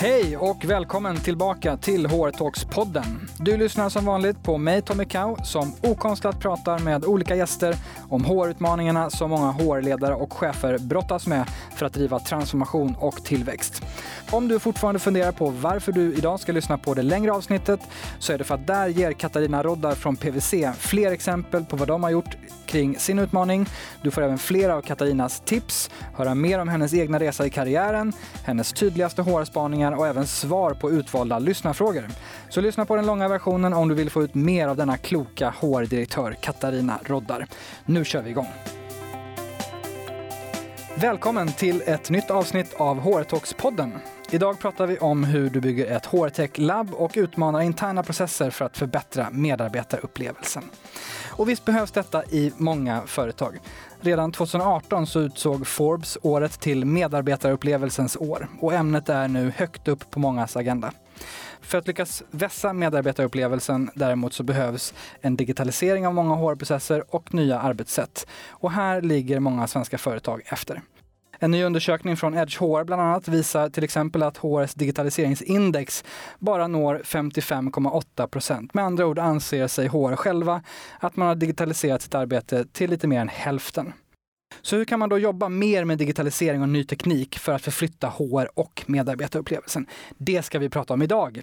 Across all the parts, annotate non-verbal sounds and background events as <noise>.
Hej och välkommen tillbaka till HR Talks-podden. Du lyssnar som vanligt på mig Tommy Kau som okonstlat pratar med olika gäster om HR-utmaningarna som många HR-ledare och chefer brottas med för att driva transformation och tillväxt. Om du fortfarande funderar på varför du idag ska lyssna på det längre avsnittet så är det för att där ger Katarina Roddar från PWC fler exempel på vad de har gjort kring sin utmaning. Du får även fler av Katarinas tips, höra mer om hennes egna resa i karriären, hennes tydligaste HR-spaningar och även svar på utvalda lyssnarfrågor. Så lyssna på den långa versionen om du vill få ut mer av denna kloka HR-direktör Katarina Roddar. Nu kör vi igång! Välkommen till ett nytt avsnitt av HR Talks-podden. Idag pratar vi om hur du bygger ett HR-tech-labb och utmanar interna processer för att förbättra medarbetarupplevelsen. Och visst behövs detta i många företag. Redan 2018 så utsåg Forbes året till medarbetarupplevelsens år och ämnet är nu högt upp på mångas agenda. För att lyckas vässa medarbetarupplevelsen däremot så behövs en digitalisering av många HR-processer och nya arbetssätt. Och här ligger många svenska företag efter. En ny undersökning från Edge HR bland annat visar till exempel att HRs digitaliseringsindex bara når 55,8 procent. Med andra ord anser sig HR själva att man har digitaliserat sitt arbete till lite mer än hälften. Så hur kan man då jobba mer med digitalisering och ny teknik för att förflytta HR och medarbetarupplevelsen? Det ska vi prata om idag.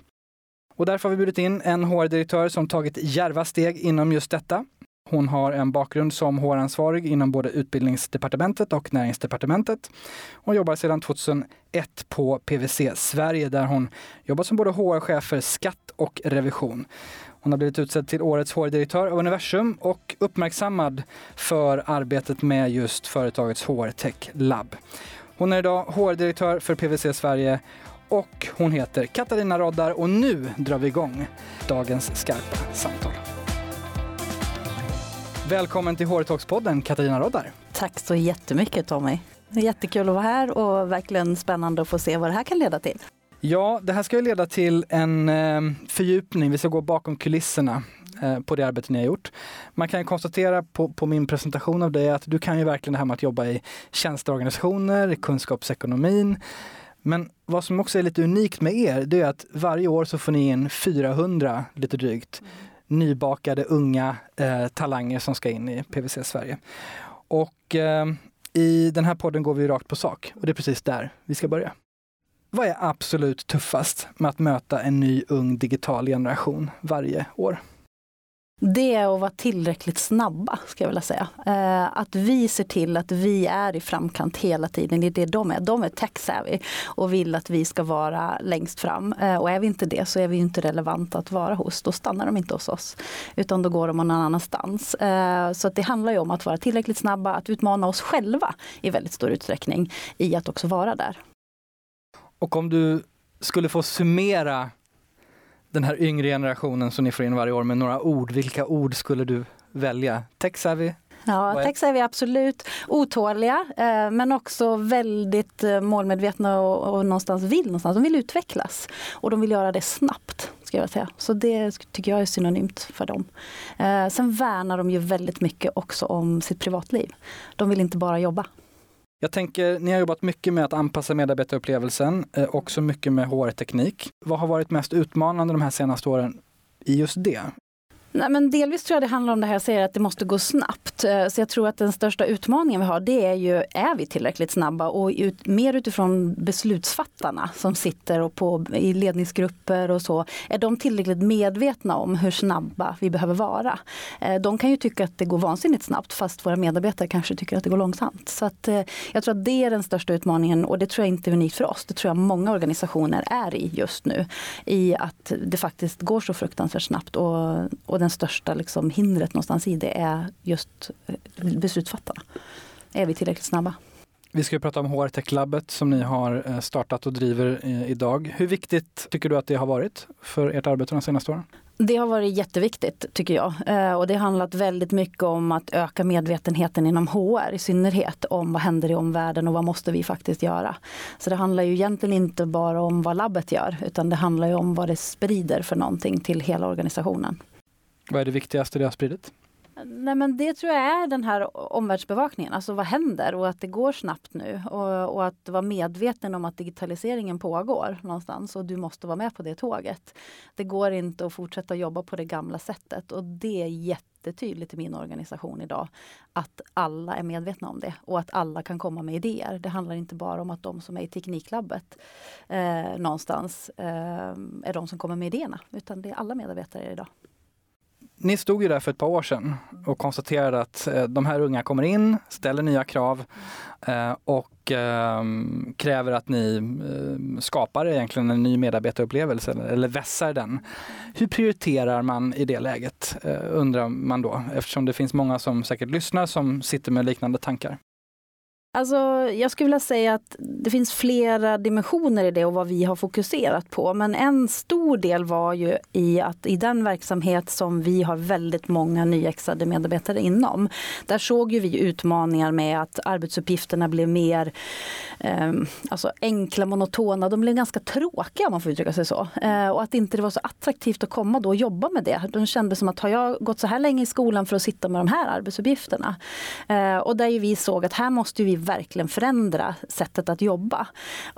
Och därför har vi bjudit in en HR-direktör som tagit järva steg inom just detta. Hon har en bakgrund som HR-ansvarig inom både Utbildningsdepartementet och Näringsdepartementet. Hon jobbar sedan 2001 på PWC Sverige där hon jobbat som både HR-chef för skatt och revision. Hon har blivit utsedd till årets HR-direktör av Universum och uppmärksammad för arbetet med just företagets HR Tech Lab. Hon är idag HR-direktör för PWC Sverige och hon heter Katarina Roddar och nu drar vi igång dagens skarpa samtal. Välkommen till HR-talks-podden Katarina Roddar. Tack så jättemycket Tommy. Det är jättekul att vara här och verkligen spännande att få se vad det här kan leda till. Ja, det här ska ju leda till en eh, fördjupning. Vi ska gå bakom kulisserna eh, på det arbete ni har gjort. Man kan konstatera på, på, min presentation av dig att du kan ju verkligen det här med att jobba i tjänsteorganisationer, kunskapsekonomin. Men vad som också är lite unikt med er, det är att varje år så får ni in 400, lite drygt, nybakade unga eh, talanger som ska in i PWC Sverige. Och eh, i den här podden går vi rakt på sak och det är precis där vi ska börja. Vad är absolut tuffast med att möta en ny ung digital generation varje år? Det är att vara tillräckligt snabba, ska jag vilja säga. Eh, att vi ser till att vi är i framkant hela tiden. Det är det de är. De är tech-savvy och vill att vi ska vara längst fram. Eh, och är vi inte det så är vi inte relevanta att vara hos. Då stannar de inte hos oss. Utan då går de någon annanstans. Eh, så det handlar ju om att vara tillräckligt snabba, att utmana oss själva i väldigt stor utsträckning i att också vara där. Och om du skulle få summera den här yngre generationen som ni får in varje år med några ord. Vilka ord skulle du välja? Tech-savvy? Ja, tech-savvy absolut. Otåliga eh, men också väldigt eh, målmedvetna och, och någonstans vill någonstans. De vill utvecklas och de vill göra det snabbt. Ska jag säga. Så det tycker jag är synonymt för dem. Eh, sen värnar de ju väldigt mycket också om sitt privatliv. De vill inte bara jobba. Jag tänker, ni har jobbat mycket med att anpassa medarbetarupplevelsen, eh, också mycket med HR-teknik. Vad har varit mest utmanande de här senaste åren i just det? Nej, men delvis tror jag det handlar om det här jag säger att det måste gå snabbt. Eh, så jag tror att den största utmaningen vi har det är ju, är vi tillräckligt snabba och ut, mer utifrån beslutsfattarna som sitter och på, i ledningsgrupper och så. Är de tillräckligt medvetna om hur snabba vi behöver vara? Eh, de kan ju tycka att det går vansinnigt snabbt fast våra medarbetare kanske tycker att det går långsamt. Så att, eh, jag tror att det är den största utmaningen och det tror jag inte är unikt för oss. Det tror jag många organisationer är i just nu. I att det faktiskt går så fruktansvärt snabbt och, och den den största liksom hindret någonstans i det är just eh, beslutsfattarna. Är vi tillräckligt snabba? Vi ska prata om HR Tech Labbet som ni har eh, startat och driver eh, idag. Hur viktigt tycker du att det har varit för ert arbete de senaste åren? Det har varit jätteviktigt tycker jag. Och det har handlat väldigt mycket om att öka medvetenheten inom HR i synnerhet om vad händer i omvärlden och vad måste vi faktiskt göra. Så det handlar ju egentligen inte bara om vad labbet gör utan det handlar ju om vad det sprider för någonting till hela organisationen. Vad är det viktigaste det har spridit? Nej, men det tror jag är den här omvärldsbevakningen, alltså vad händer och att det går snabbt nu och, och att vara medveten om att digitaliseringen pågår någonstans och du måste vara med på det tåget. Det går inte att fortsätta jobba på det gamla sättet och det är jättetydligt i min organisation idag att alla är medvetna om det och att alla kan komma med idéer. Det handlar inte bara om att de som är i Tekniklabbet eh, någonstans eh, är de som kommer med idéerna utan det är alla medarbetare idag. Ni stod ju där för ett par år sedan och konstaterade att eh, de här unga kommer in, ställer nya krav eh, och ehm, kräver att ni eh, skapar egentligen en ny medarbetarupplevelse eller vässar den. Hur prioriterar man i det läget undrar man då eftersom det finns många som säkert lyssnar som sitter med liknande tankar. Alltså, jag skulle vilja säga att det finns flera dimensioner i det och vad vi har fokuserat på. Men en stor del var ju i att i den verksamhet som vi har väldigt många nyexade medarbetare inom. Där såg ju vi utmaningar med att arbetsuppgifterna blev mer eh, alltså enkla, monotona. De blev ganska tråkiga om man får uttrycka sig så. Eh, och att inte det var så attraktivt att komma då och jobba med det. De kände som att har jag gått så här länge i skolan för att sitta med de här arbetsuppgifterna? Eh, och där vi såg att här måste vi verkligen förändra sättet att jobba.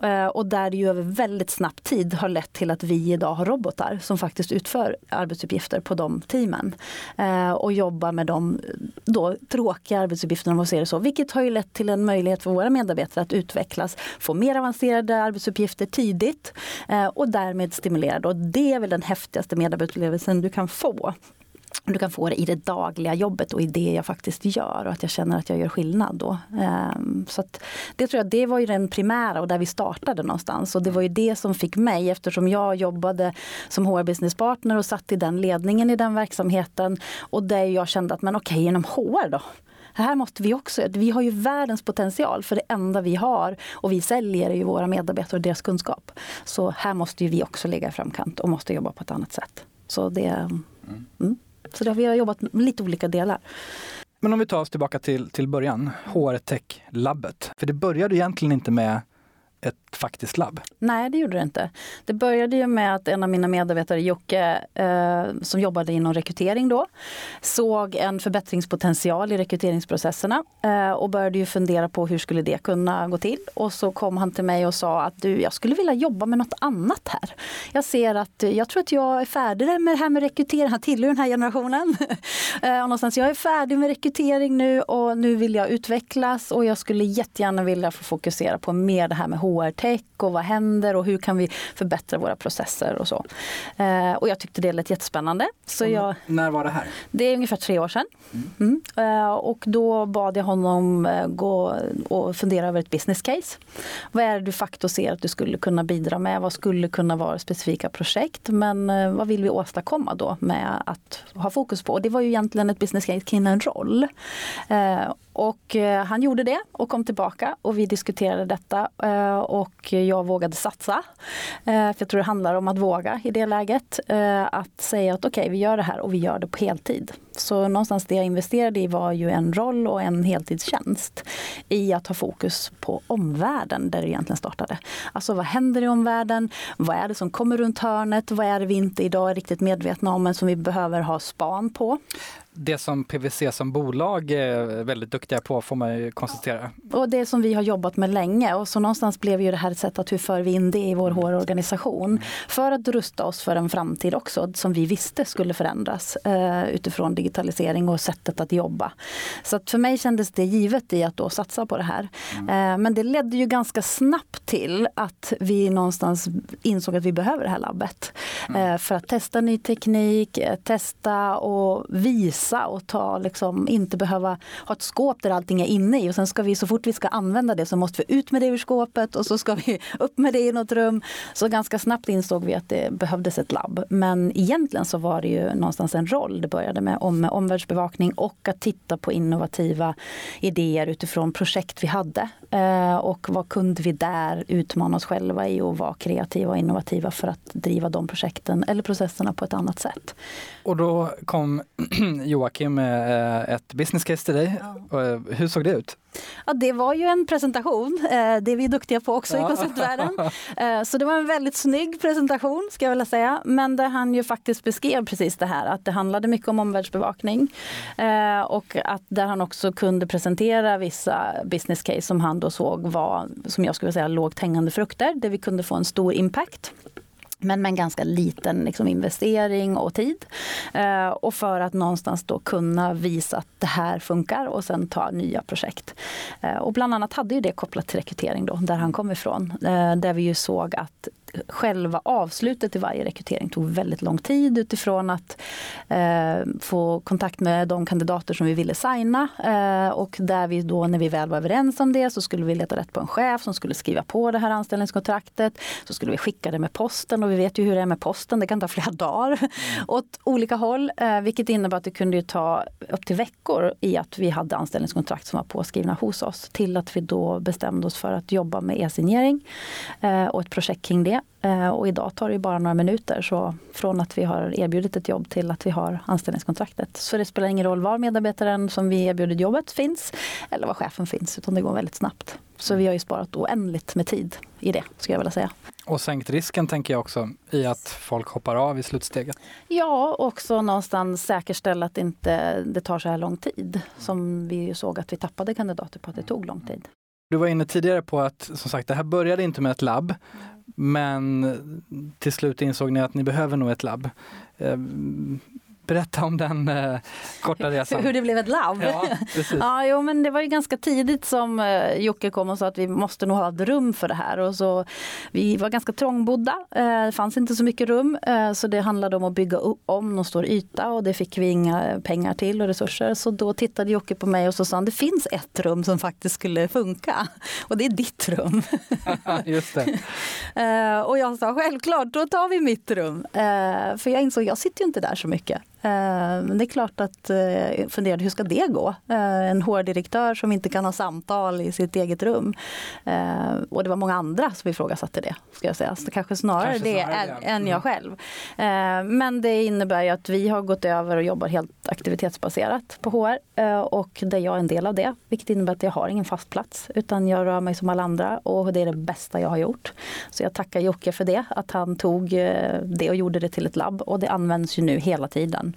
Eh, och där det ju över väldigt snabb tid har lett till att vi idag har robotar som faktiskt utför arbetsuppgifter på de teamen. Eh, och jobbar med de eh, då, tråkiga arbetsuppgifterna om man ser det så. Vilket har ju lett till en möjlighet för våra medarbetare att utvecklas, få mer avancerade arbetsuppgifter tidigt och därmed stimulerade. Och det är väl den häftigaste medarbetarupplevelsen du kan få du kan få det i det dagliga jobbet och i det jag faktiskt gör och att jag känner att jag gör skillnad då. Ehm, så det tror jag, det var ju den primära och där vi startade någonstans och det var ju det som fick mig eftersom jag jobbade som HR business partner och satt i den ledningen i den verksamheten och där jag kände att men okej, genom HR då? Här måste vi också, vi har ju världens potential för det enda vi har och vi säljer är ju våra medarbetare och deras kunskap. Så här måste ju vi också ligga i framkant och måste jobba på ett annat sätt. Så det, mm. Så där vi har jobbat med lite olika delar. Men om vi tar oss tillbaka till, till början, HR Tech-labbet. För det började egentligen inte med ett faktiskt labb? Nej, det gjorde det inte. Det började ju med att en av mina medarbetare, Jocke, eh, som jobbade inom rekrytering då, såg en förbättringspotential i rekryteringsprocesserna eh, och började ju fundera på hur skulle det kunna gå till. Och så kom han till mig och sa att du, jag skulle vilja jobba med något annat här. Jag ser att eh, jag tror att jag är färdig med det här med rekrytering. Han tillhör den här generationen. <laughs> eh, någonstans, jag är färdig med rekrytering nu och nu vill jag utvecklas och jag skulle jättegärna vilja få fokusera på mer det här med HR-tech och vad händer och hur kan vi förbättra våra processer och så. Eh, och jag tyckte det lät jättespännande. Så jag, när var det här? Det är ungefär tre år sedan. Mm. Mm. Eh, och då bad jag honom eh, gå och fundera över ett business case. Vad är det du facto ser att du skulle kunna bidra med? Vad skulle kunna vara specifika projekt? Men eh, vad vill vi åstadkomma då med att ha fokus på? Och det var ju egentligen ett business case kring en roll. Och eh, han gjorde det och kom tillbaka och vi diskuterade detta eh, och jag vågade satsa. Eh, för jag tror det handlar om att våga i det läget. Eh, att säga att okej, okay, vi gör det här och vi gör det på heltid. Så någonstans det jag investerade i var ju en roll och en heltidstjänst i att ha fokus på omvärlden där det egentligen startade. Alltså vad händer i omvärlden? Vad är det som kommer runt hörnet? Vad är det vi inte idag är riktigt medvetna om men som vi behöver ha span på? Det som PWC som bolag är väldigt duktiga på får man ju konstatera. Och det som vi har jobbat med länge och så någonstans blev ju det här ett sätt att hur för vi in det i vår HR-organisation för att rusta oss för en framtid också som vi visste skulle förändras eh, utifrån digitalisering och sättet att jobba. Så att för mig kändes det givet i att då satsa på det här. Mm. Eh, men det ledde ju ganska snabbt till att vi någonstans insåg att vi behöver det här labbet mm. eh, för att testa ny teknik, eh, testa och visa passa och ta, liksom, inte behöva ha ett skåp där allting är inne i och sen ska vi så fort vi ska använda det så måste vi ut med det ur skåpet och så ska vi <laughs> upp med det i något rum. Så ganska snabbt insåg vi att det behövdes ett labb. Men egentligen så var det ju någonstans en roll. Det började med, om, med omvärldsbevakning och att titta på innovativa idéer utifrån projekt vi hade. Eh, och vad kunde vi där utmana oss själva i och vara kreativa och innovativa för att driva de projekten eller processerna på ett annat sätt. Och då kom <clears throat> Joakim med eh, ett business case till dig. Ja. Eh, hur såg det ut? Ja, det var ju en presentation. Eh, det är vi duktiga på också ja. i konceptvärlden. Eh, så det var en väldigt snygg presentation ska jag vilja säga. Men där han ju faktiskt beskrev precis det här att det handlade mycket om omvärldsbevakning. Eh, och att där han också kunde presentera vissa business case som han då såg var, som jag skulle säga, lågt hängande frukter. Där vi kunde få en stor impact men med en ganska liten liksom, investering och tid. Eh, och för att någonstans då kunna visa att det här funkar och sen ta nya projekt. Eh, och bland annat hade ju det kopplat till rekrytering då, där han kom ifrån. Eh, där vi ju såg att själva avslutet i varje rekrytering tog väldigt lång tid utifrån att eh, få kontakt med de kandidater som vi ville signa. Eh, och där vi då när vi väl var överens om det så skulle vi leta rätt på en chef som skulle skriva på det här anställningskontraktet. Så skulle vi skicka det med posten och vi vet ju hur det är med posten, det kan ta flera <laughs> dagar mm. åt olika håll. Eh, vilket innebär att det kunde ta upp till veckor i att vi hade anställningskontrakt som var påskrivna hos oss. Till att vi då bestämde oss för att jobba med e-signering eh, och ett projekt kring det. Eh, och idag tar det bara några minuter så från att vi har erbjudit ett jobb till att vi har anställningskontraktet. Så det spelar ingen roll var medarbetaren som vi erbjudit jobbet finns eller var chefen finns utan det går väldigt snabbt. Så vi har ju sparat oändligt med tid i det skulle jag vilja säga. Och sänkt risken tänker jag också i att folk hoppar av i slutsteget. Ja, också någonstans säkerställa att inte det tar så här lång tid som vi såg att vi tappade kandidater på att det tog lång tid. Du var inne tidigare på att som sagt, det här började inte med ett labb. Men till slut insåg ni att ni behöver nog ett labb. Eh, Eh, Berätta om den eh, korta resan. Hur det blev ett labb? Ja, <laughs> ja, jo, men det var ju ganska tidigt som eh, Jocke kom och sa att vi måste nog ha ett rum för det här. Och så, vi var ganska trångbodda, eh, det fanns inte så mycket rum. Eh, så det handlade om att bygga om någon stor yta och det fick vi inga pengar till och resurser. Så då tittade Jocke på mig och så sa han det finns ett rum som faktiskt skulle funka. <laughs> Och det är ditt rum. <laughs> Just det. Eh, och jag sa självklart, då tar vi mitt rum. Eh, för jag insåg, jag sitter ju inte där så mycket. Eh, men det är klart att jag eh, funderade, hur ska det gå? Eh, en HR-direktör som inte kan ha samtal i sitt eget rum. Och det var många andra som ifrågasatte det, ska jag säga. Så kanske snarare kanske det snarare det. än jag mm. själv. Men det innebär ju att vi har gått över och jobbar helt aktivitetsbaserat på HR. Och där jag är en del av det, vilket innebär att jag har ingen fast plats. Utan jag rör mig som alla andra och det är det bästa jag har gjort. Så jag tackar Jocke för det, att han tog det och gjorde det till ett labb. Och det används ju nu hela tiden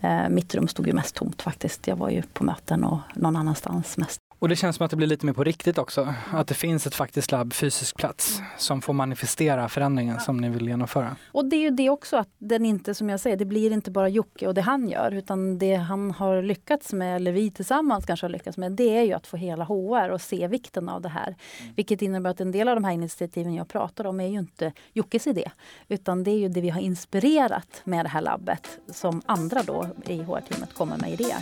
Eh, mitt rum stod ju mest tomt faktiskt. Jag var ju på möten och någon annanstans mest. Och det känns som att det blir lite mer på riktigt också. Att det finns ett faktiskt labb, fysisk plats, som får manifestera förändringen som ni vill genomföra. Och det är ju det också att den inte, som jag säger, det blir inte bara Jocke och det han gör, utan det han har lyckats med, eller vi tillsammans kanske har lyckats med, det är ju att få hela HR och se vikten av det här. Mm. Vilket innebär att en del av de här initiativen jag pratar om är ju inte Jockes idé, utan det är ju det vi har inspirerat med det här labbet, som andra då i HR-teamet kommer med idéer.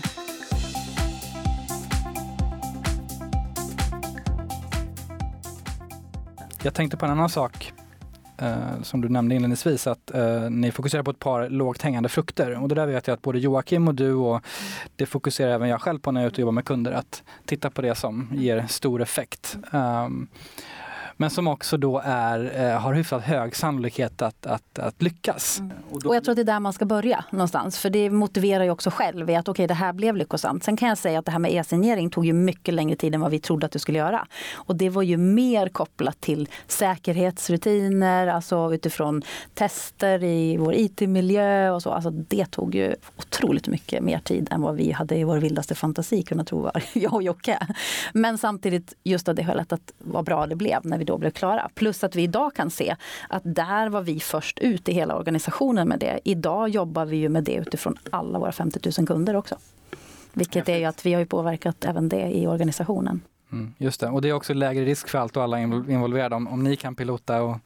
Jag tänkte på en annan sak eh, som du nämnde inledningsvis, att eh, ni fokuserar på ett par lågt hängande frukter. Och det där vet jag att både Joakim och du och det fokuserar även jag själv på när jag är ute och jobbar med kunder, att titta på det som ger stor effekt. Um, men som också då är, eh, har hyfsat hög sannolikhet att, att, att lyckas. Mm. Och, då... och, jag tror att det är där man ska börja någonstans, för det motiverar ju också själv i att okej, okay, det här blev lyckosamt. Sen kan jag säga att det här med e-signering tog ju mycket längre tid än vad vi trodde att det skulle göra. Och det var ju mer kopplat till säkerhetsrutiner, alltså utifrån tester i vår IT-miljö och så. Alltså det tog ju otroligt mycket mer tid än vad vi hade i vår vildaste fantasi kunnat tro var, <laughs> jag och Jocke. Men samtidigt just av det skälet att vad bra det blev när vi då blev klara. Plus att vi idag kan se att där var vi först ut i hela organisationen med det. Idag jobbar vi ju med det utifrån alla våra 50 000 kunder också. Vilket är ju att vi har ju påverkat även det i organisationen. Mm, just det, och det är också lägre risk för allt och alla involverade om, om ni kan pilota och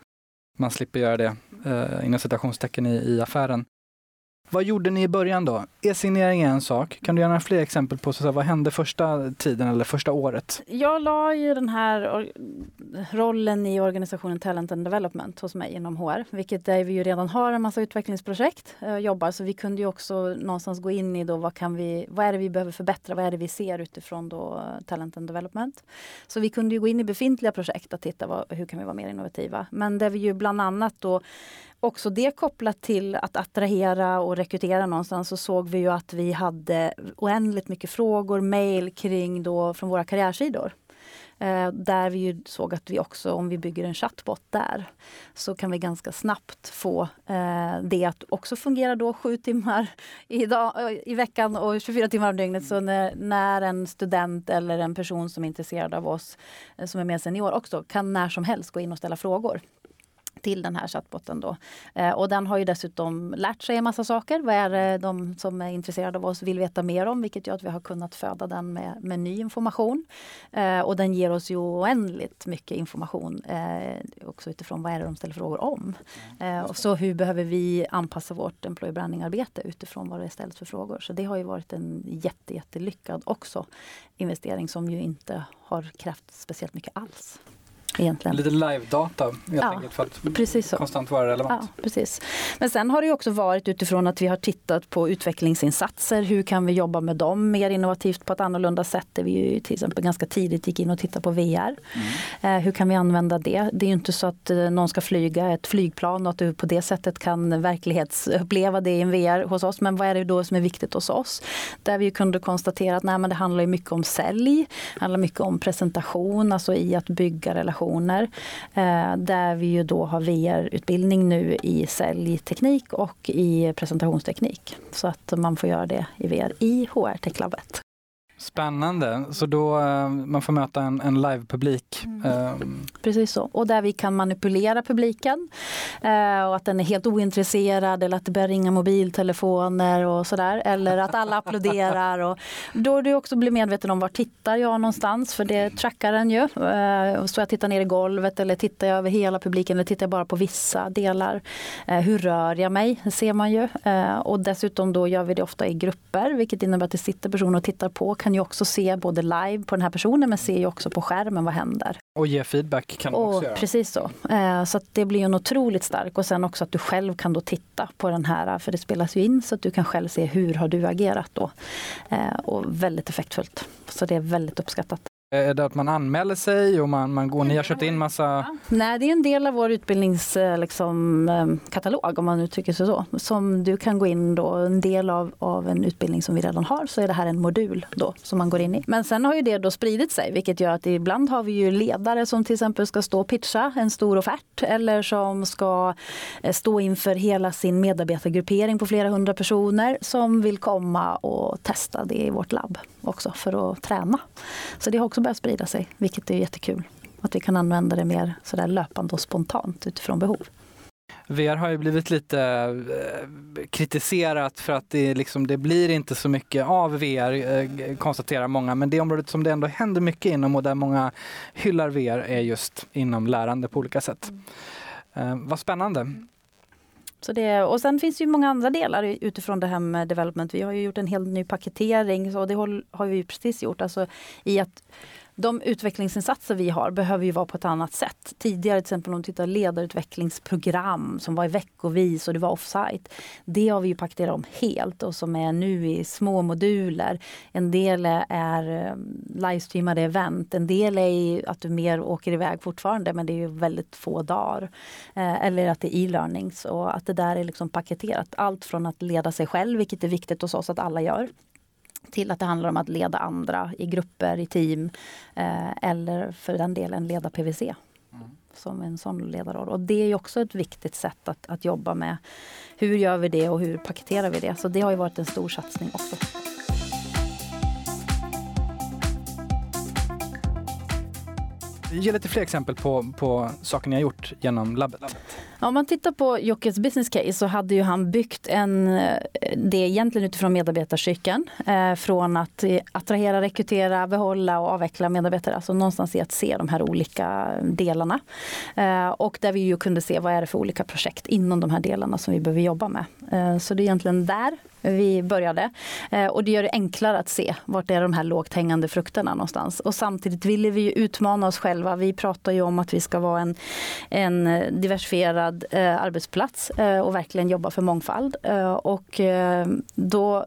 man slipper göra det eh, inom citationstecken i, i affären. Vad gjorde ni i början då? E-signering är en sak. Kan du ge några fler exempel på så vad hände första tiden eller första året? Jag la ju den här rollen i organisationen Talent and Development hos mig inom HR, vilket där vi ju redan har en massa utvecklingsprojekt och eh, jobbar. Så vi kunde ju också någonstans gå in i då vad kan vi, vad är det vi behöver förbättra, vad är det vi ser utifrån då Talent and Development. Så vi kunde ju gå in i befintliga projekt och titta vad, hur kan vi vara mer innovativa. Men där vi ju bland annat då också det kopplat till att attrahera och rekrytera någonstans så såg vi ju att vi hade oändligt mycket frågor, mejl kring då från våra karriärsidor. Eh, där vi ju såg att vi också, om vi bygger en chatbot där, så kan vi ganska snabbt få eh, det att också fungera då sju timmar <laughs> i, dag, i veckan och 24 timmar om dygnet. Så när, när, en student eller en person som är intresserad av oss, eh, som är mer senior också, kan när som helst gå in och ställa frågor till den här chattbotten. Då. Eh, och den har ju dessutom lärt sig en massa saker. Vad är det de som är intresserade av oss vill veta mer om? Vilket gör att vi har kunnat föda den med, med ny information. Eh, och den ger oss ju oändligt mycket information eh, också utifrån vad är det de ställer frågor om. Och så hur behöver vi anpassa vårt employer branding-arbete utifrån vad det ställs för frågor. Så det har ju varit en jätte, jättelyckad också investering som ju inte har krävt speciellt mycket alls. Egentligen. Lite live-data helt ja, enkelt för att precis så. konstant vara relevant. Ja, precis. Men sen har det också varit utifrån att vi har tittat på utvecklingsinsatser. Hur kan vi jobba med dem mer innovativt på ett annorlunda sätt? Där vi ju till exempel ganska tidigt gick in och tittade på VR. Mm. Eh, hur kan vi använda det? Det är inte så att eh, någon ska flyga ett flygplan och att du på det sättet kan verklighetsuppleva det i en VR hos oss. Men vad är det då som är viktigt hos oss? Där vi kunde konstatera att nej, men det handlar mycket om sälj. Det handlar mycket om presentation, alltså i att bygga relationer organisationer eh, där vi ju då har VR-utbildning nu i säljteknik och i presentationsteknik. Så att man får göra det i VR i HR Tech Labbet. Spännande, så då uh, man får möta en, en live-publik. Mm. Um. Precis så, och där vi kan manipulera publiken uh, och att den är helt ointresserad eller att det börjar ringa mobiltelefoner och sådär. Eller att alla <laughs> applåderar. Och då du också blir medveten om var tittar jag någonstans för det trackar den ju. Uh, så jag tittar ner i golvet eller tittar jag över hela publiken eller tittar jag bara på vissa delar. hur rör jag mig? Det ser man ju. och dessutom då gör vi det ofta i grupper vilket innebär att det sitter personer och tittar på kan ju också se både live på den här personen men ser ju också på skärmen vad händer. Och ge feedback kan du också göra. Precis så. Eh, så det blir en otroligt stark och sen också att du själv kan då titta på den här för det spelas ju in så att du kan själv se hur har du agerat då. Eh, och väldigt effektfullt. Så det är väldigt uppskattat. Är det att man anmäler sig och man, man går, ni har köpt in massa? Nej, det är en del av vår utbildningskatalog liksom, eh, om man uttrycker sig så. Som du kan gå in då, en del av, av en utbildning som vi redan har så är det här en modul då som man går in i. Men sen har ju det då spridit sig vilket gör att ibland har vi ju ledare som till exempel ska stå och pitcha en stor offert eller som ska eh, stå inför hela sin medarbetargruppering på flera hundra personer som vill komma och testa det i vårt labb också för att träna. Så det har också börjat sprida sig, vilket är jättekul. Att vi kan använda det mer sådär löpande och spontant utifrån behov. VR har ju blivit lite eh, kritiserat för att det, liksom, det blir inte så mycket av VR, eh, konstaterar många. Men det området som det ändå händer mycket inom och där många hyllar VR är just inom lärande på olika sätt. Eh, vad spännande. Så det, och sen finns det ju många andra delar utifrån det här med development. Vi har ju gjort en helt ny paketering och det har vi precis gjort. Alltså i att de utvecklingsinsatser vi har behöver ju vara på ett annat sätt. Tidigare till exempel om du tittar ledarutvecklingsprogram som var i veckovis och det var offsite. Det har vi ju paketerat om helt och som är nu i små moduler. En del är ehm, livestreamade event, en del är att du mer åker iväg fortfarande men det är ju väldigt få dagar. Eh, eller att det är e-learnings och att det där är liksom paketerat. Allt från att leda sig själv, vilket är viktigt hos oss att alla gör till att det handlar om att leda andra i grupper, i team eh, eller för den delen leda PVC. Mm. Som en sån ledarroll. Och det är också ett viktigt sätt att, att jobba med. Hur gör vi det och hur paketerar vi det? Så det har ju varit en stor satsning också. Ge lite fler exempel på, på saker ni har gjort genom labbet. Om man tittar på Jockes business case så hade ju han byggt en, eh, det egentligen utifrån medarbetarcykeln. Eh, från att eh, attrahera, rekrytera, behålla och avveckla medarbetare. Alltså någonstans i att se de här olika delarna. Eh, och där vi ju kunde se vad är det för olika projekt inom de här delarna som vi behöver jobba med. Eh, så det är egentligen där vi började. Eh, och det gör det enklare att se vart är de här lågt hängande frukterna någonstans. Och samtidigt ville vi utmana oss själva. Vi pratar ju om att vi ska vara en, en diversifierad eh, arbetsplats eh, och verkligen jobba för mångfald. Och då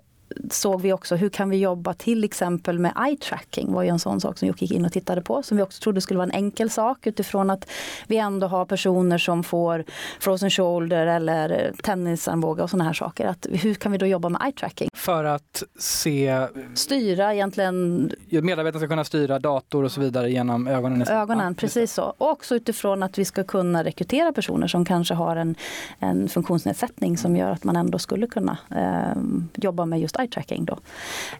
såg vi också hur kan vi jobba till exempel med eye tracking var ju en sån sak som Jocke gick in och tittade på som vi också trodde skulle vara en enkel sak utifrån att vi ändå har personer som får frozen shoulder eller tennisarmbåge och sådana här saker. Att hur kan vi då jobba med eye tracking? För att se... Styra egentligen... Medarbetarna ska kunna styra dator och så vidare genom ögonen? Ögonen, precis så. Och också utifrån att vi ska kunna rekrytera personer som kanske har en, en funktionsnedsättning som gör att man ändå skulle kunna eh, jobba med just eye tracking. Då.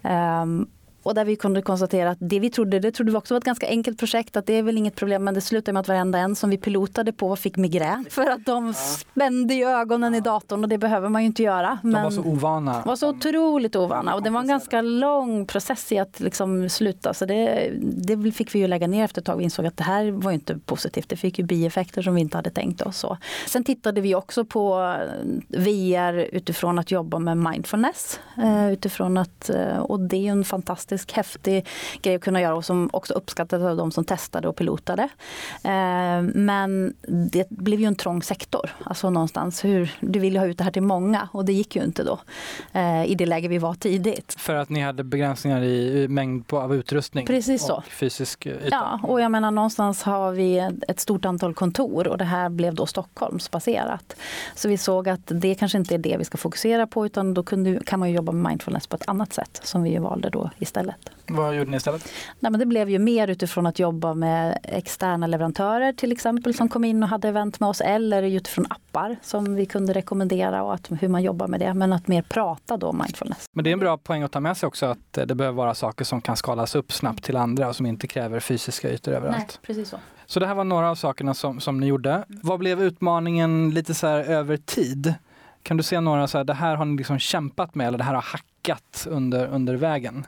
Um, och där vi kunde konstatera att det vi trodde, det trodde vi också var ett ganska enkelt projekt, att det är väl inget problem, men det slutade med att varenda en som vi pilotade på fick migrän. För att de ja. spände i ögonen i datorn och det behöver man ju inte göra. Men de var så ovana. var så otroligt ovana och det var en ganska lång process i att liksom sluta. Så det, det fick vi ju lägga ner efter ett tag. Vi insåg att det här var inte positivt. Det fick ju bieffekter som vi inte hade tänkt oss. Så. Sen tittade vi också på VR utifrån att jobba med mindfulness. Eh, utifrån att, eh, och det är ju en fantastisk fantastisk häftig grej att kunna göra och som också uppskattades av de som testade och pilotade. Eh, men det blev ju en trång sektor. Alltså någonstans hur, du vill ju ha ut det här till många och det gick ju inte då eh, i det läge vi var tidigt. För att ni hade begränsningar i mängd av utrustning Precis så. och fysisk yta? Ja, och jag menar någonstans har vi ett stort antal kontor och det här blev då Stockholmsbaserat. Så vi såg att det kanske inte är det vi ska fokusera på utan då kunde, kan man jobba med mindfulness på ett annat sätt som vi valde då istället istället. Vad gjorde ni istället? Nej, men det blev ju mer utifrån att jobba med externa leverantörer till exempel som kom in och hade event med oss eller utifrån appar som vi kunde rekommendera och att, hur man jobbar med det. Men att mer prata då mindfulness. Men det är en bra poäng att ta med sig också att det behöver vara saker som kan skalas upp snabbt till andra och som inte kräver fysiska ytor överallt. Nej, precis så. Så det här var några av sakerna som, som ni gjorde. Vad blev utmaningen lite så här över tid? Kan du se några så här, det här har ni liksom kämpat med eller det här har hackat under, under vägen?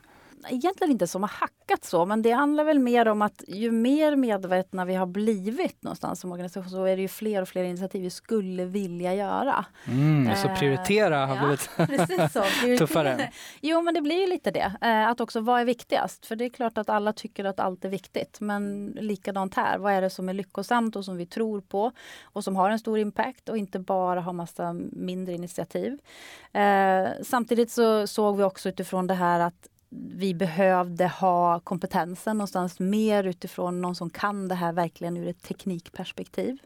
Egentligen inte som har hackat så, men det handlar väl mer om att ju mer medvetna vi har blivit någonstans som organisation så är det ju fler och fler initiativ vi skulle vilja göra. Mm, så prioritera har blivit <laughs> precis så, <laughs> tuffare. Jo, men det blir ju lite det. Eh, att också vad är viktigast? För det är klart att alla tycker att allt är viktigt, men likadant här. Vad är det som är lyckosamt och som vi tror på och som har en stor impact och inte bara ha massa mindre initiativ. Eh, samtidigt så såg vi också utifrån det här att vi behövde ha kompetensen någonstans mer utifrån någon som kan det här verkligen ur ett teknikperspektiv.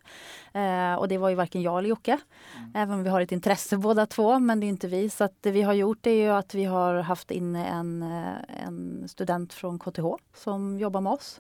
Eh, och det var ju varken jag eller Jocke. Mm. Även om vi har ett intresse båda två, men det är inte vi. Så att det vi har gjort är ju att vi har haft inne en, eh, en student från KTH som jobbar med oss.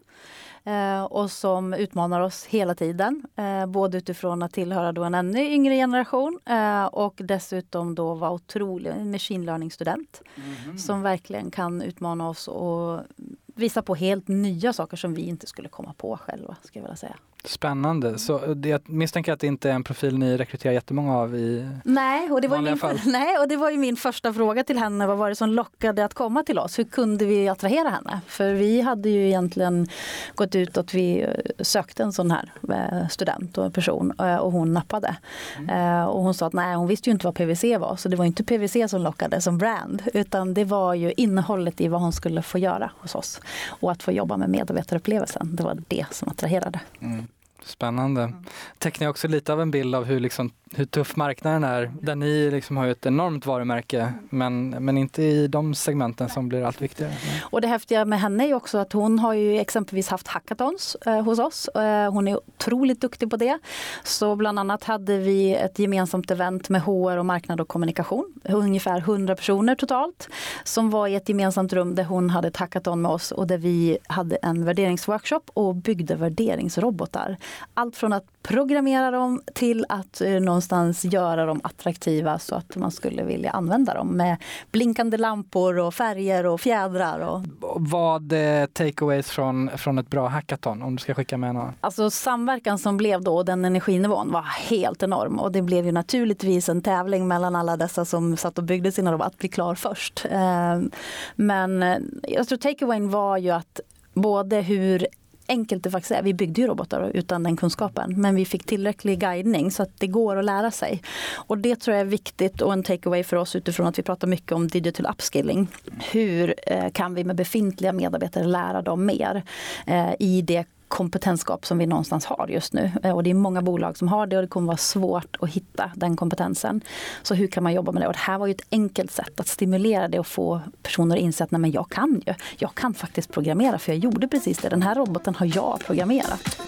Eh, och som utmanar oss hela tiden. Eh, både utifrån att tillhöra då en ännu yngre generation eh, och dessutom då vara otrolig machine learning-student. Mm. Som verkligen kan utmana oss och visa på helt nya saker som vi inte skulle komma på själva. Ska jag vilja säga. Spännande. Så det, jag misstänker att det inte är en profil ni rekryterar jättemånga av i nej, och det var min, fall? Nej, och det var ju min första fråga till henne. Vad var det som lockade att komma till oss? Hur kunde vi attrahera henne? För vi hade ju egentligen gått ut att vi eh, sökte en sån här eh, student och en person eh, och hon nappade. Mm. Och hon sa att nej, hon visste ju inte vad PVC var. Så det var inte PVC som lockade som brand, utan det var ju innehållet i vad hon skulle få göra hos oss. Och att få jobba med medarbetarupplevelsen. Det var det som attraherade. Mm. Spännande. Mm. Tecknar också lite av en bild av hur, liksom, hur tuff marknaden är. Där ni liksom har ett enormt varumärke men, men inte i de segmenten som blir allt viktigare. Och det häftiga med henne är också att hon har ju exempelvis haft hackathons eh, hos oss. Eh, hon är otroligt duktig på det. Så bland annat hade vi ett gemensamt event med HR och marknad och kommunikation. Ungefär 100 personer totalt. Som var i ett gemensamt rum där hon hade ett hackathon med oss och där vi hade en värderingsworkshop och byggde värderingsrobotar allt från att programmera dem till att eh, någonstans göra dem attraktiva så att man skulle vilja använda dem med blinkande lampor och färger och fjädrar. Och... Vad är takeaways från, från ett bra hackathon om du ska skicka med några? Alltså samverkan som blev då, den energinivån var helt enorm och det blev ju naturligtvis en tävling mellan alla dessa som satt och byggde sina robotar att bli klar först. Ehm, men eh, jag tror takeawayen var ju att både hur enkelt det faktiskt är. Vi byggde ju robotar utan den kunskapen men vi fick tillräcklig guidning så att det går att lära sig. Och det tror jag är viktigt och en takeaway för oss utifrån att vi pratar mycket om digital upskilling. Hur eh, kan vi med befintliga medarbetare lära dem mer eh, i det kompetensgap som vi någonstans har just nu. Eh, och det är många bolag som har det och det kommer vara svårt att hitta den kompetensen. Så hur kan man jobba med det? Och det här var ju ett enkelt sätt att stimulera det och få personer att inse att nej men jag kan ju. Jag kan faktiskt programmera för jag gjorde precis det. Den här roboten har jag programmerat.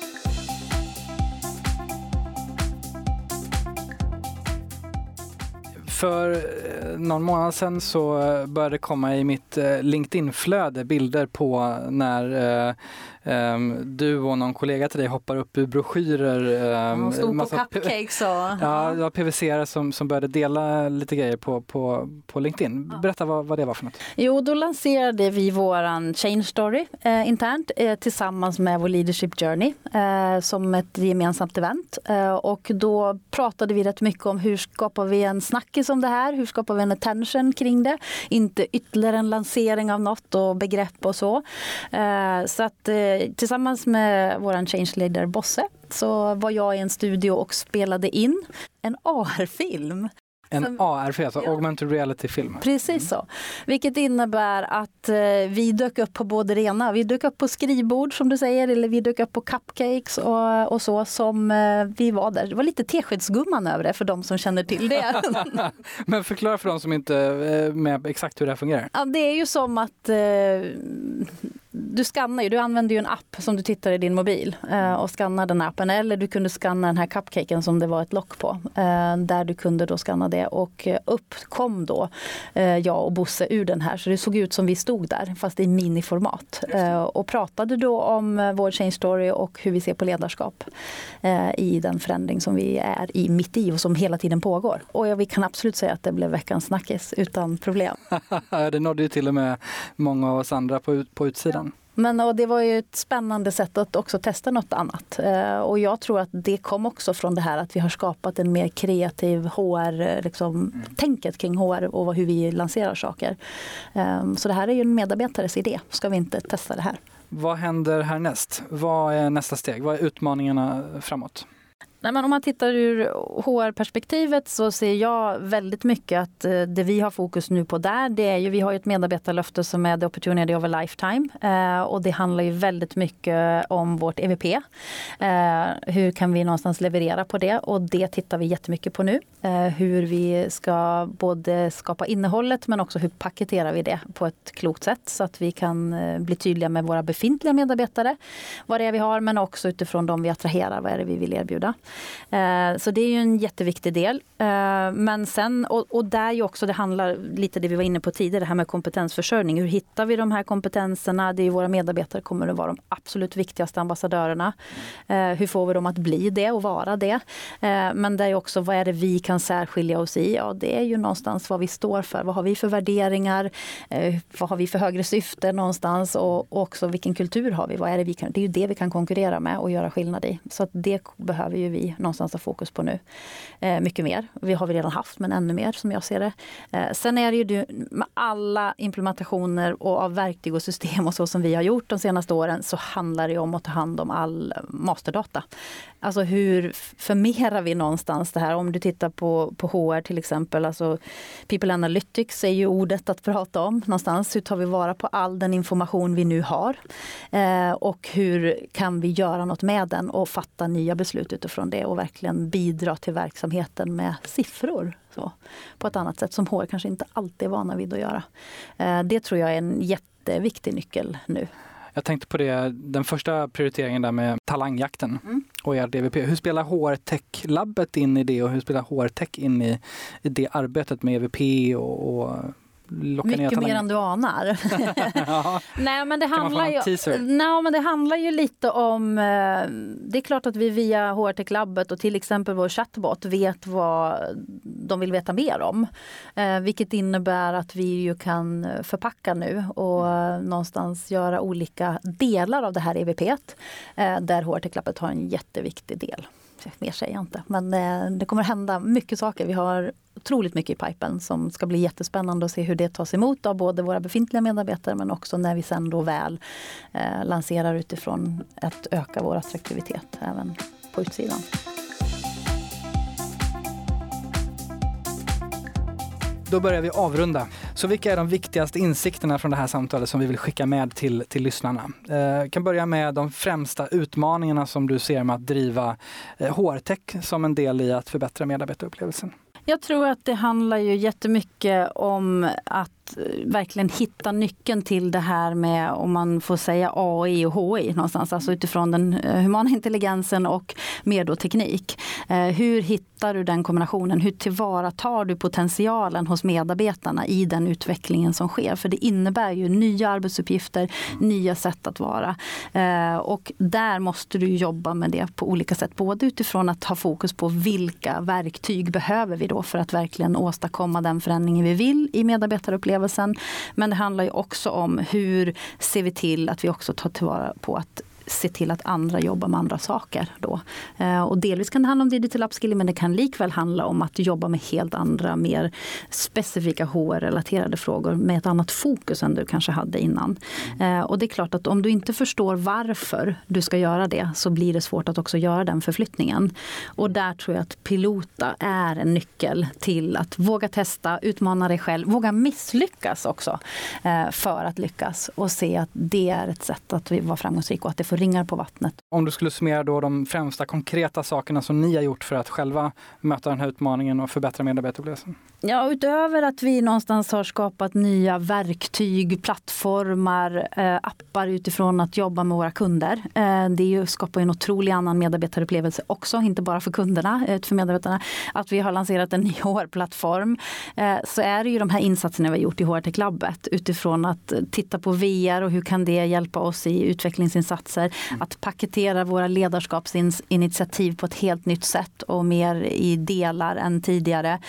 För eh, någon månad sedan så eh, började det komma i mitt LinkedIn-flöde bilder på när Um, du och någon kollega till dig hoppar upp ur broschyrer. Um, stod på cupcakes och... <laughs> Ja, det var PVC som, som började dela lite grejer på, på, på LinkedIn. Berätta vad, vad det var för något. Jo, då lanserade vi våran Change Story eh, internt eh, tillsammans med vår Leadership Journey eh, som ett gemensamt event. Eh, och då pratade vi rätt mycket om hur skapar vi en snackis om det här? Hur skapar vi en attention kring det? Inte ytterligare en lansering av något och begrepp och så. Eh, så att eh, tillsammans med vår change leader Bosse så var jag i en studio och spelade in en AR-film en AR-film, alltså ja. augmented reality-film. Precis mm. så. Vilket innebär att eh, vi dök upp på både det ena. Vi dök upp på skrivbord som du säger, eller vi dök upp på cupcakes och, och så som eh, vi var där. Det var lite Teskedsgumman över det för de som känner till det. <laughs> Men förklara för de som inte är eh, med exakt hur det här fungerar. Ja, det är ju som att eh, du skannar ju, du använder ju en app som du tittar i din mobil eh, och skannar den appen. Eller du kunde skanna den här cupcaken som det var ett lock på. Eh, där du kunde då skanna det och eh, upp kom då eh, jag och Bosse ur den här. Så det såg ut som vi stod där fast i miniformat. Eh, och pratade då om eh, vår change story och hur vi ser på ledarskap i den förändring som vi är i mitt i och som hela tiden pågår. Och ja, vi kan absolut säga att det blev veckans snackis utan problem. <laughs> det nådde ju till och med många av oss andra på, på utsidan. Men och det var ju ett spännande sätt att också testa något annat. Eh, och jag tror att det kom också från det här att vi har skapat en mer kreativ HR, eh, liksom, mm. tänket kring HR och hur vi lanserar saker. Eh, så det här är ju en medarbetares idé. Ska vi inte testa det här? Vad händer härnäst? Vad är nästa steg? Vad är utmaningarna framåt? Nej, men om man tittar ur HR-perspektivet så ser jag väldigt mycket att eh, det vi har fokus nu på där, det är ju, vi har ju ett medarbetarlöfte som är the opportunity of a lifetime. Eh, och det handlar ju väldigt mycket om vårt EVP. Eh, hur kan vi någonstans leverera på det? Och det tittar vi jättemycket på nu. Eh, hur vi ska både skapa innehållet men också hur paketerar vi det på ett klokt sätt så att vi kan eh, bli tydliga med våra befintliga medarbetare, vad det är vi har, men också utifrån de vi attraherar, vad är det vi vill erbjuda. Eh, så det är ju en jätteviktig del. Eh, men sen, och, där ju också, det handlar lite det vi var inne på tidigare, det här med kompetensförsörjning. Hur hittar vi de här kompetenserna? Det är våra medarbetare kommer att vara de absolut viktigaste ambassadörerna. Eh, hur får vi dem att bli det och vara det? Men det är också, vad är det vi kan särskilja oss i? Ja, det är ju någonstans vad vi står för. Vad har vi för värderingar? Vad har vi för högre syfte någonstans? Och, också vilken kultur har vi? Vad är det, vi kan, det är ju det vi kan konkurrera med och göra skillnad i. Så det behöver ju vi någonstans har fokus på nu. Eh, mycket mer. Vi har vi redan haft, men ännu mer som jag ser det. Eh, sen är det ju du, med alla implementationer och av verktyg och system och så som vi har gjort de senaste åren så handlar det om att ta hand om all masterdata. Alltså hur förmerar vi någonstans det här? Om du tittar på, på HR till exempel, alltså People Analytics är ju ordet att prata om någonstans. Hur tar vi vara på all den information vi nu har? Eh, och hur kan vi göra något med den och fatta nya beslut utifrån det och verkligen bidra till verksamheten med siffror. Så, på ett annat sätt som HR kanske inte alltid är vana vid att göra. Eh, det tror jag är en jätteviktig nyckel nu. Jag tänkte på det, den första prioriteringen där med talangjakten mm. och er DVP. Hur spelar HR Tech-labbet in i det och hur spelar HR Tech in i, i det arbetet med EVP och, och mycket mer än du anar. <laughs> nej, men det handlar ju, nej, men det handlar ju lite om... Eh, det är klart att vi via HR Labbet och till exempel vår chatbot vet vad de vill veta mer om. Eh, vilket innebär att vi ju kan förpacka nu och mm. någonstans göra olika delar av det här EVP. Eh, där HR Labbet har en jätteviktig del mer säger jag inte. Men eh, det kommer hända mycket saker. Vi har otroligt mycket i pipen som ska bli jättespännande att se hur det tas emot av både våra befintliga medarbetare men också när vi sen då väl eh, lanserar utifrån att öka vår attraktivitet även på utsidan. Då börjar vi avrunda. Så vilka är de viktigaste insikterna från det här samtalet som vi vill skicka med till, till lyssnarna? Eh, kan börja med de främsta utmaningarna som du ser med att driva eh, HR-tech som en del i att förbättra medarbetarupplevelsen. Jag tror att det handlar ju jättemycket om att Eh, verkligen hitta nyckeln till det här med, om man får säga AI och HI någonstans, alltså utifrån den eh, humana intelligensen och mer då teknik. Eh, hur hittar du den kombinationen? Hur tillvaratar du potentialen hos medarbetarna i den utvecklingen som sker? För det innebär ju nya arbetsuppgifter, nya sätt att vara. Och där måste du jobba med det på olika sätt. Både utifrån att ha fokus på vilka verktyg behöver vi då för att verkligen åstadkomma den förändringen vi vill i medarbetarupplevelsen upplevelsen. Men det handlar ju också om hur ser vi till att vi också tar tillvara på att se till att andra jobbar med andra saker. Då. Eh, och delvis kan det handla om digital upskilling men det kan likväl handla om att jobba med helt andra, mer specifika HR-relaterade frågor med ett annat fokus än du kanske hade innan. Eh, och det är klart att om du inte förstår varför du ska göra det så blir det svårt att också göra den förflyttningen. Och där tror jag att pilota är en nyckel till att våga testa, utmana dig själv, våga misslyckas också eh, för att lyckas och se att det är ett sätt att vara framgångsrik och att det får ringar på vattnet. Om du skulle summera då de främsta konkreta sakerna som ni har gjort för att själva möta den här utmaningen och förbättra medarbetarupplevelsen? Ja, utöver att vi någonstans har skapat nya verktyg, plattformar, eh, appar utifrån att jobba med våra kunder. Eh, det skapar en otrolig annan medarbetarupplevelse också, inte bara för kunderna, eh, för medarbetarna. Att vi har lanserat en <laughs> ny HR-plattform. Så är det ju de här insatserna vi har gjort i HR-tech-labbet utifrån att titta på VR och hur kan det hjälpa oss i utvecklingsinsatser. Mm. Att paketera våra ledarskapsinitiativ på ett helt nytt sätt och mer i delar än tidigare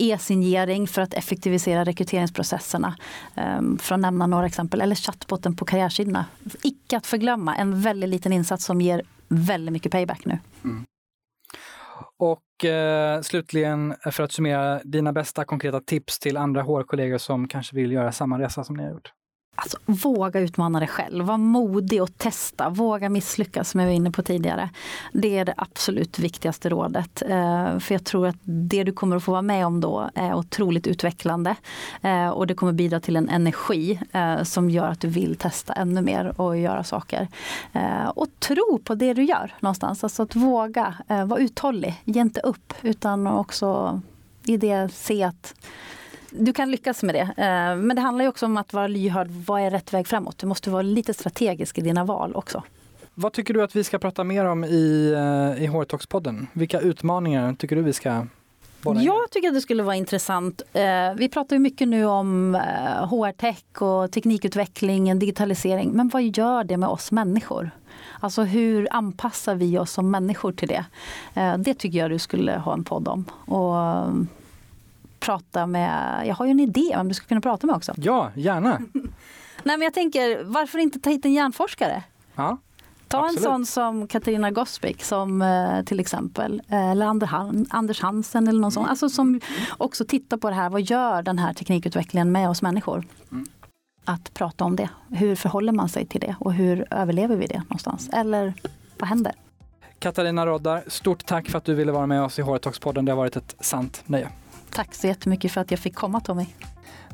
e-signering för att effektivisera rekryteringsprocesserna. Ehm, för att nämna några exempel. Eller chattbotten på karriärsidorna. Icke att förglömma, en väldigt liten insats som ger väldigt mycket payback nu. Mm. Och eh, slutligen, för att summera, dina bästa konkreta tips till andra HR-kollegor som kanske vill göra samma resa som ni har gjort? Alltså, våga utmana dig själv, var modig och testa, våga misslyckas som jag var inne på tidigare. Det är det absolut viktigaste rådet. Eh, för jag tror att det du kommer att få vara med om då är otroligt utvecklande. Eh, och det kommer bidra till en energi eh, som gör att du vill testa ännu mer och göra saker. Och tro på det du gör någonstans. Alltså att våga, vara uthållig, ge inte upp utan också i det se att du kan lyckas med det. Eh, men det handlar också om att vara lyhörd. Vad är rätt väg framåt? Du måste vara lite strategisk i dina val också. Vad tycker du att vi ska prata mer om i, eh, i HR-talks-podden? Vilka utmaningar tycker du vi ska jag tycker att det skulle vara intressant. Eh, vi pratar ju mycket nu om HR-tech och teknikutveckling, digitalisering. Men vad gör det med oss människor? Alltså hur anpassar vi oss som människor till det? Det tycker jag du skulle ha en podd om. Och prata med, jag har ju en idé om du skulle kunna prata med också. Ja, gärna. <laughs> Nej men jag tänker, varför inte ta hit en hjärnforskare? Ja. Ta Absolut. en sån som Katarina Gospic som eh, till exempel, eh, eller Anders Hansen eller någon sån, alltså som också tittar på det här, vad gör den här teknikutvecklingen med oss människor? Mm. Att prata om det, hur förhåller man sig till det och hur överlever vi det någonstans? Eller vad händer? Katarina Roddar, stort tack för att du ville vara med oss i HR-talks-podden. Det har varit ett sant nöje. Tack så jättemycket för att jag fick komma Tommy.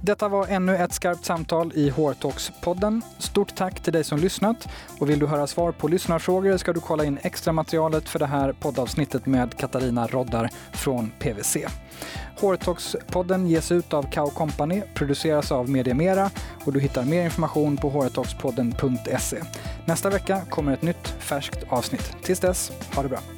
Detta var ännu ett skarpt samtal i HR-talks-podden. Stort tack till dig som lyssnat och vill du höra svar på lyssnarfrågor ska du kolla in extra materialet för det här poddavsnittet med Katarina Roddar från PWC. HR-talks-podden ges ut av Kao Company, produceras av Media Mera och du hittar mer information på hrtalkspodden.se. Nästa vecka kommer ett nytt färskt avsnitt. Tills dess, ha det bra!